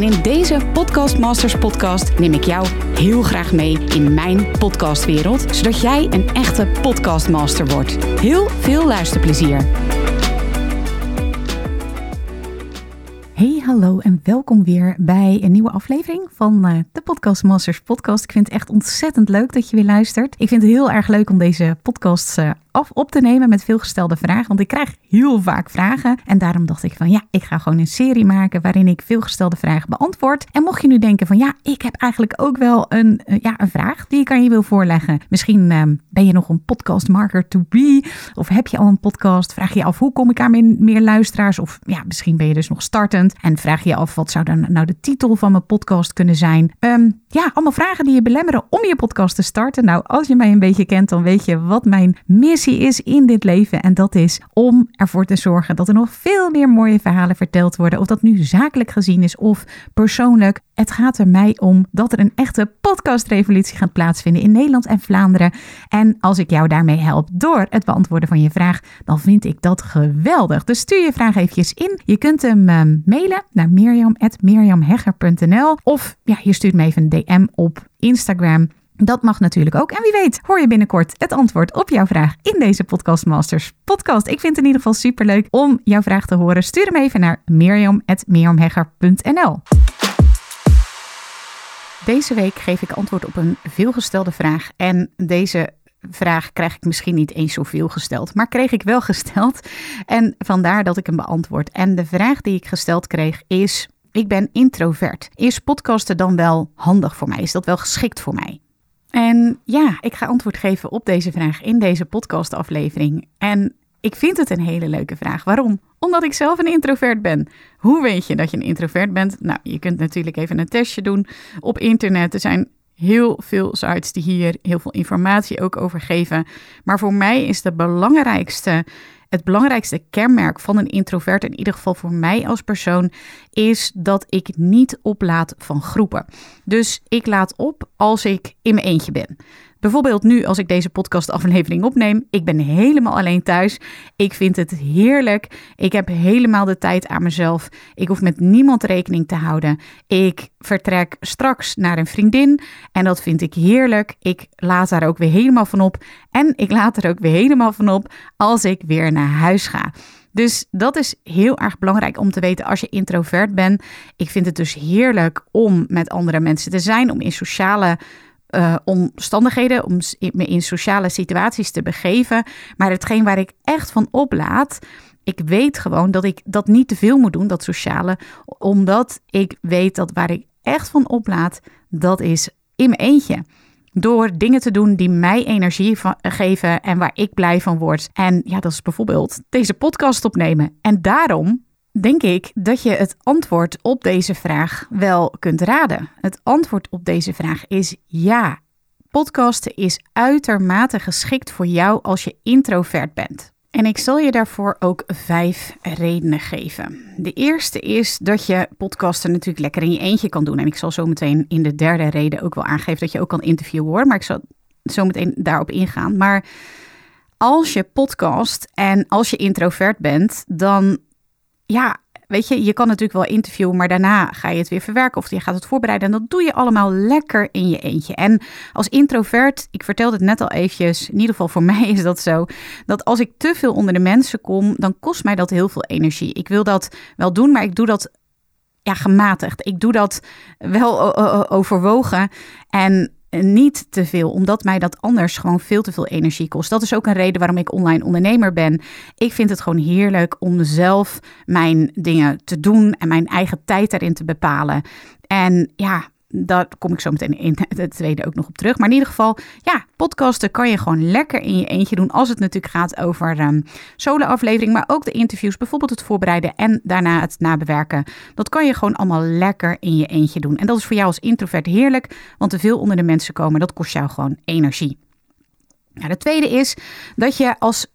En in deze Podcast Masters podcast neem ik jou heel graag mee in mijn podcastwereld, zodat jij een echte podcastmaster wordt. Heel veel luisterplezier. Hey, hallo en welkom weer bij een nieuwe aflevering van uh, de Podcast Masters podcast. Ik vind het echt ontzettend leuk dat je weer luistert. Ik vind het heel erg leuk om deze podcasts uh, af op te nemen met veelgestelde vragen. Want ik krijg heel vaak vragen. En daarom dacht ik van ja, ik ga gewoon een serie maken waarin ik veelgestelde vragen beantwoord. En mocht je nu denken van ja, ik heb eigenlijk ook wel een, uh, ja, een vraag die ik aan je wil voorleggen. Misschien uh, ben je nog een podcast marker to be. Of heb je al een podcast? Vraag je af hoe kom ik aan meer, meer luisteraars? Of ja, misschien ben je dus nog startend. En vraag je af wat zou dan nou de titel van mijn podcast kunnen zijn? Um, ja, allemaal vragen die je belemmeren om je podcast te starten. Nou, als je mij een beetje kent, dan weet je wat mijn is in dit leven. En dat is om ervoor te zorgen dat er nog veel meer mooie verhalen verteld worden. Of dat nu zakelijk gezien is of persoonlijk. Het gaat er mij om dat er een echte podcastrevolutie gaat plaatsvinden in Nederland en Vlaanderen. En als ik jou daarmee help door het beantwoorden van je vraag, dan vind ik dat geweldig. Dus stuur je vraag eventjes in. Je kunt hem uh, mailen naar mirjam.mirjamhegger.nl of ja, je stuurt me even een DM op Instagram. Dat mag natuurlijk ook. En wie weet, hoor je binnenkort het antwoord op jouw vraag in deze Podcast Masters podcast. Ik vind het in ieder geval superleuk om jouw vraag te horen. Stuur hem even naar mirjam.mirjamhegger.nl. Deze week geef ik antwoord op een veelgestelde vraag. En deze vraag krijg ik misschien niet eens zoveel gesteld, maar kreeg ik wel gesteld. En vandaar dat ik hem beantwoord. En de vraag die ik gesteld kreeg is: Ik ben introvert. Is podcasten dan wel handig voor mij? Is dat wel geschikt voor mij? En ja, ik ga antwoord geven op deze vraag in deze podcastaflevering. En ik vind het een hele leuke vraag. Waarom? Omdat ik zelf een introvert ben. Hoe weet je dat je een introvert bent? Nou, je kunt natuurlijk even een testje doen op internet. Er zijn heel veel sites die hier heel veel informatie ook over geven. Maar voor mij is de belangrijkste, het belangrijkste kenmerk van een introvert, in ieder geval voor mij als persoon, is dat ik niet oplaat van groepen. Dus ik laat op als ik in mijn eentje ben. Bijvoorbeeld nu als ik deze podcastaflevering opneem. Ik ben helemaal alleen thuis. Ik vind het heerlijk. Ik heb helemaal de tijd aan mezelf. Ik hoef met niemand rekening te houden. Ik vertrek straks naar een vriendin en dat vind ik heerlijk. Ik laat daar ook weer helemaal van op. En ik laat er ook weer helemaal van op als ik weer naar huis ga. Dus dat is heel erg belangrijk om te weten als je introvert bent. Ik vind het dus heerlijk om met andere mensen te zijn, om in sociale uh, omstandigheden, om me in sociale situaties te begeven. Maar hetgeen waar ik echt van oplaat, ik weet gewoon dat ik dat niet te veel moet doen, dat sociale, omdat ik weet dat waar ik echt van oplaat, dat is in mijn eentje. Door dingen te doen die mij energie geven en waar ik blij van word. En ja, dat is bijvoorbeeld deze podcast opnemen. En daarom denk ik dat je het antwoord op deze vraag wel kunt raden. Het antwoord op deze vraag is ja. Podcasten is uitermate geschikt voor jou als je introvert bent. En ik zal je daarvoor ook vijf redenen geven. De eerste is dat je podcasten natuurlijk lekker in je eentje kan doen. En ik zal zo meteen in de derde reden ook wel aangeven dat je ook kan interviewen hoor. Maar ik zal zo meteen daarop ingaan. Maar als je podcast en als je introvert bent, dan ja, weet je, je kan natuurlijk wel interviewen, maar daarna ga je het weer verwerken of je gaat het voorbereiden. En dat doe je allemaal lekker in je eentje. En als introvert, ik vertelde het net al eventjes, in ieder geval voor mij is dat zo, dat als ik te veel onder de mensen kom, dan kost mij dat heel veel energie. Ik wil dat wel doen, maar ik doe dat ja, gematigd. Ik doe dat wel overwogen. En niet te veel, omdat mij dat anders gewoon veel te veel energie kost. Dat is ook een reden waarom ik online ondernemer ben. Ik vind het gewoon heerlijk om zelf mijn dingen te doen en mijn eigen tijd daarin te bepalen. En ja, daar kom ik zo meteen in het tweede ook nog op terug. Maar in ieder geval, ja, podcasten kan je gewoon lekker in je eentje doen. Als het natuurlijk gaat over um, solo-aflevering, maar ook de interviews, bijvoorbeeld het voorbereiden en daarna het nabewerken. Dat kan je gewoon allemaal lekker in je eentje doen. En dat is voor jou als introvert heerlijk, want te veel onder de mensen komen, dat kost jou gewoon energie. Nou, de tweede is dat je als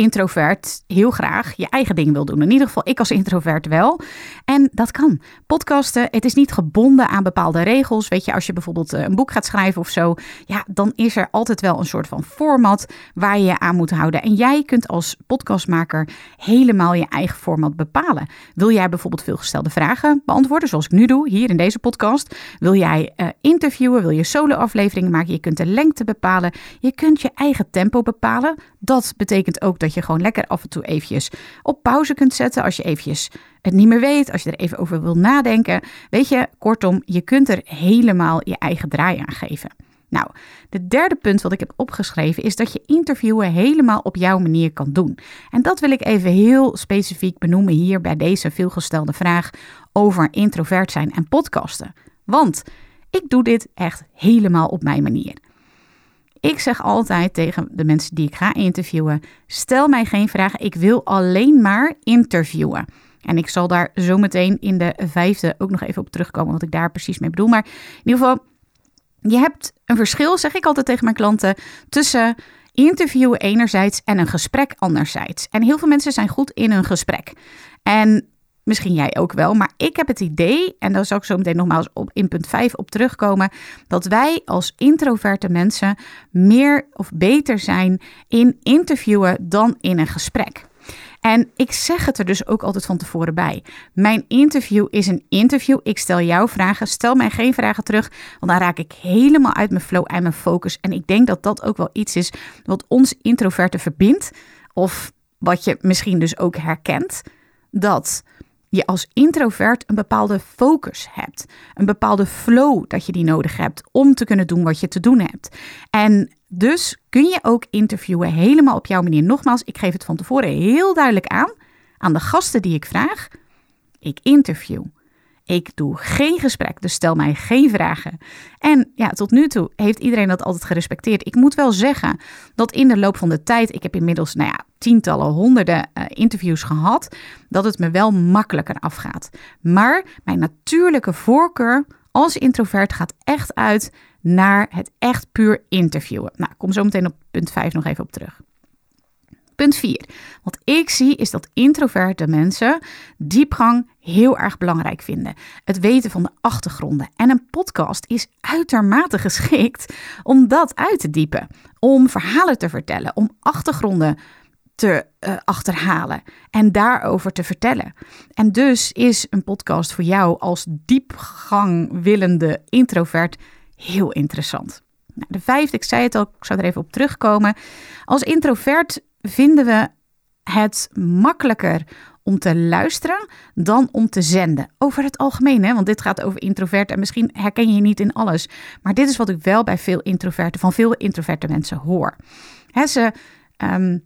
introvert heel graag je eigen ding wil doen. In ieder geval, ik als introvert wel. En dat kan. Podcasten, het is niet gebonden aan bepaalde regels. Weet je, als je bijvoorbeeld eh, een boek gaat schrijven of zo, ja, dan is er altijd wel een soort van format waar je je aan moet houden. En jij kunt als podcastmaker helemaal je eigen format bepalen. Wil jij bijvoorbeeld veelgestelde vragen beantwoorden, zoals ik nu doe, hier in deze podcast? Wil jij uh, interviewen? Wil je solo-afleveringen maken? Je kunt de lengte bepalen. Je kunt je eigen tempo bepalen. Dat betekent ook dat je gewoon lekker af en toe eventjes op pauze kunt zetten als je eventjes het niet meer weet, als je er even over wil nadenken. Weet je, kortom, je kunt er helemaal je eigen draai aan geven. Nou, de derde punt wat ik heb opgeschreven is dat je interviewen helemaal op jouw manier kan doen. En dat wil ik even heel specifiek benoemen hier bij deze veelgestelde vraag over introvert zijn en podcasten. Want ik doe dit echt helemaal op mijn manier. Ik zeg altijd tegen de mensen die ik ga interviewen: stel mij geen vragen, ik wil alleen maar interviewen. En ik zal daar zo meteen in de vijfde ook nog even op terugkomen, wat ik daar precies mee bedoel. Maar in ieder geval, je hebt een verschil, zeg ik altijd tegen mijn klanten, tussen interviewen enerzijds en een gesprek anderzijds. En heel veel mensen zijn goed in een gesprek. En misschien jij ook wel, maar ik heb het idee, en daar zal ik zo meteen nogmaals op in punt 5 op terugkomen, dat wij als introverte mensen meer of beter zijn in interviewen dan in een gesprek. En ik zeg het er dus ook altijd van tevoren bij. Mijn interview is een interview. Ik stel jou vragen. Stel mij geen vragen terug, want dan raak ik helemaal uit mijn flow en mijn focus. En ik denk dat dat ook wel iets is wat ons introverte verbindt. Of wat je misschien dus ook herkent. Dat je als introvert een bepaalde focus hebt. Een bepaalde flow dat je die nodig hebt om te kunnen doen wat je te doen hebt. En dus kun je ook interviewen helemaal op jouw manier. Nogmaals, ik geef het van tevoren heel duidelijk aan aan de gasten die ik vraag. Ik interview. Ik doe geen gesprek, dus stel mij geen vragen. En ja, tot nu toe heeft iedereen dat altijd gerespecteerd. Ik moet wel zeggen dat in de loop van de tijd, ik heb inmiddels, nou ja, tientallen, honderden uh, interviews gehad, dat het me wel makkelijker afgaat. Maar mijn natuurlijke voorkeur als introvert gaat echt uit naar het echt puur interviewen. Nou, kom zo meteen op punt 5 nog even op terug. Punt 4. Wat ik zie is dat introverte mensen diepgang heel erg belangrijk vinden. Het weten van de achtergronden. En een podcast is uitermate geschikt om dat uit te diepen. Om verhalen te vertellen, om achtergronden te uh, achterhalen en daarover te vertellen. En dus is een podcast voor jou als diepgang willende introvert heel interessant. Nou, de vijfde, ik zei het al, ik zou er even op terugkomen. Als introvert vinden we het makkelijker om te luisteren dan om te zenden. Over het algemeen, hè? want dit gaat over introvert en misschien herken je je niet in alles. Maar dit is wat ik wel bij veel introverten, van veel introverte mensen hoor. He, ze ehm,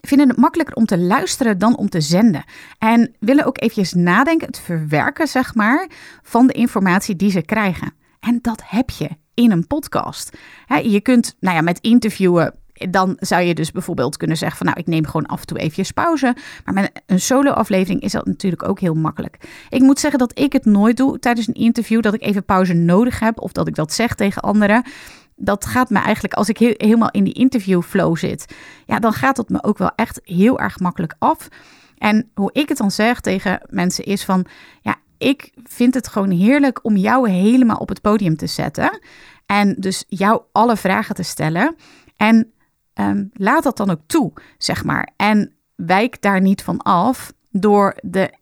vinden het makkelijker om te luisteren dan om te zenden. En willen ook eventjes nadenken, het verwerken, zeg maar, van de informatie die ze krijgen. En dat heb je in een podcast. je kunt, nou ja, met interviewen dan zou je dus bijvoorbeeld kunnen zeggen van nou, ik neem gewoon af en toe even pauze. Maar met een solo-aflevering is dat natuurlijk ook heel makkelijk. Ik moet zeggen dat ik het nooit doe tijdens een interview, dat ik even pauze nodig heb of dat ik dat zeg tegen anderen. Dat gaat me eigenlijk, als ik helemaal in die interviewflow zit, ja, dan gaat het me ook wel echt heel erg makkelijk af. En hoe ik het dan zeg tegen mensen is van, ja, ik vind het gewoon heerlijk om jou helemaal op het podium te zetten. En dus jou alle vragen te stellen. En um, laat dat dan ook toe, zeg maar. En wijk daar niet van af door de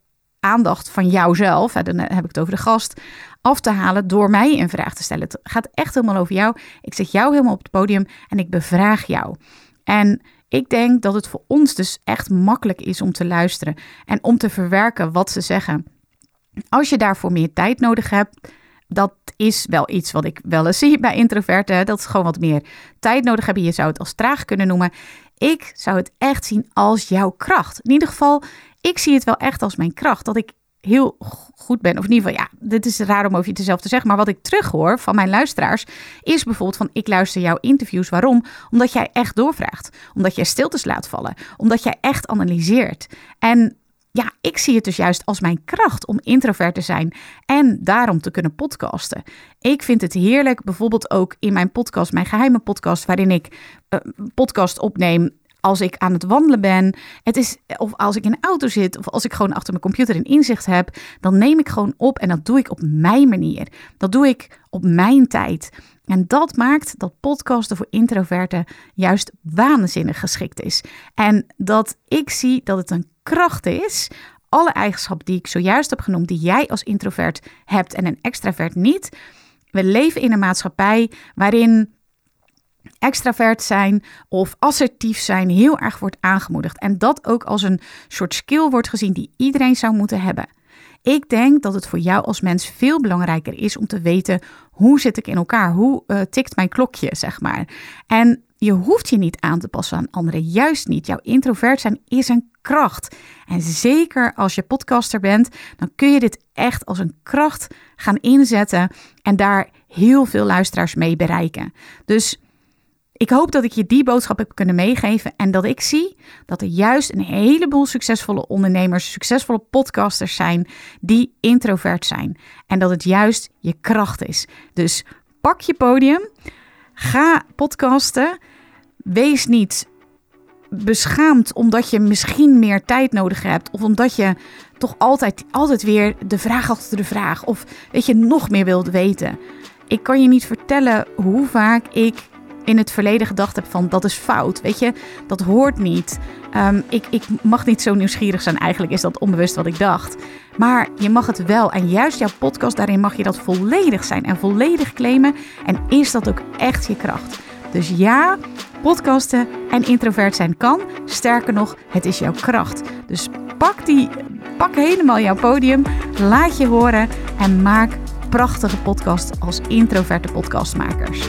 aandacht van jouzelf, dan heb ik het over de gast, af te halen door mij een vraag te stellen. Het gaat echt helemaal over jou. Ik zet jou helemaal op het podium en ik bevraag jou. En ik denk dat het voor ons dus echt makkelijk is om te luisteren en om te verwerken wat ze zeggen. Als je daarvoor meer tijd nodig hebt, dat is wel iets wat ik wel eens zie bij introverten. Dat ze gewoon wat meer tijd nodig hebben. Je zou het als traag kunnen noemen. Ik zou het echt zien als jouw kracht. In ieder geval, ik zie het wel echt als mijn kracht. Dat ik heel goed ben. Of in ieder geval, ja, dit is raar om over je jezelf te zeggen. Maar wat ik terughoor van mijn luisteraars is bijvoorbeeld van ik luister jouw interviews. Waarom? Omdat jij echt doorvraagt. Omdat jij stiltes laat vallen. Omdat jij echt analyseert. En ja, ik zie het dus juist als mijn kracht om introvert te zijn en daarom te kunnen podcasten. Ik vind het heerlijk, bijvoorbeeld ook in mijn podcast, mijn geheime podcast, waarin ik uh, podcast opneem als ik aan het wandelen ben. Het is, of als ik in een auto zit. Of als ik gewoon achter mijn computer een inzicht heb. Dan neem ik gewoon op en dat doe ik op mijn manier. Dat doe ik op mijn tijd. En dat maakt dat podcasten voor introverten juist waanzinnig geschikt is. En dat ik zie dat het een kracht is. Alle eigenschappen die ik zojuist heb genoemd, die jij als introvert hebt en een extravert niet. We leven in een maatschappij waarin extravert zijn of assertief zijn heel erg wordt aangemoedigd. En dat ook als een soort skill wordt gezien die iedereen zou moeten hebben. Ik denk dat het voor jou als mens veel belangrijker is om te weten hoe zit ik in elkaar, hoe uh, tikt mijn klokje, zeg maar. En je hoeft je niet aan te passen aan anderen, juist niet. Jouw introvert zijn is een kracht. En zeker als je podcaster bent, dan kun je dit echt als een kracht gaan inzetten en daar heel veel luisteraars mee bereiken. Dus ik hoop dat ik je die boodschap heb kunnen meegeven en dat ik zie dat er juist een heleboel succesvolle ondernemers, succesvolle podcasters zijn die introvert zijn. En dat het juist je kracht is. Dus pak je podium, ga podcasten. Wees niet beschaamd omdat je misschien meer tijd nodig hebt of omdat je toch altijd, altijd weer de vraag achter de vraag of weet je nog meer wilt weten. Ik kan je niet vertellen hoe vaak ik in het verleden gedacht heb van dat is fout. Weet je, dat hoort niet. Ehm, ik, ik mag niet zo nieuwsgierig zijn. Eigenlijk is dat onbewust wat ik dacht. Maar je mag het wel. En juist jouw podcast, daarin mag je dat volledig zijn en volledig claimen. En is dat ook echt je kracht. Dus ja, podcasten en introvert zijn kan. Sterker nog, het is jouw kracht. Dus pak, die, pak helemaal jouw podium. Laat je horen en maak prachtige podcast als introverte podcastmakers.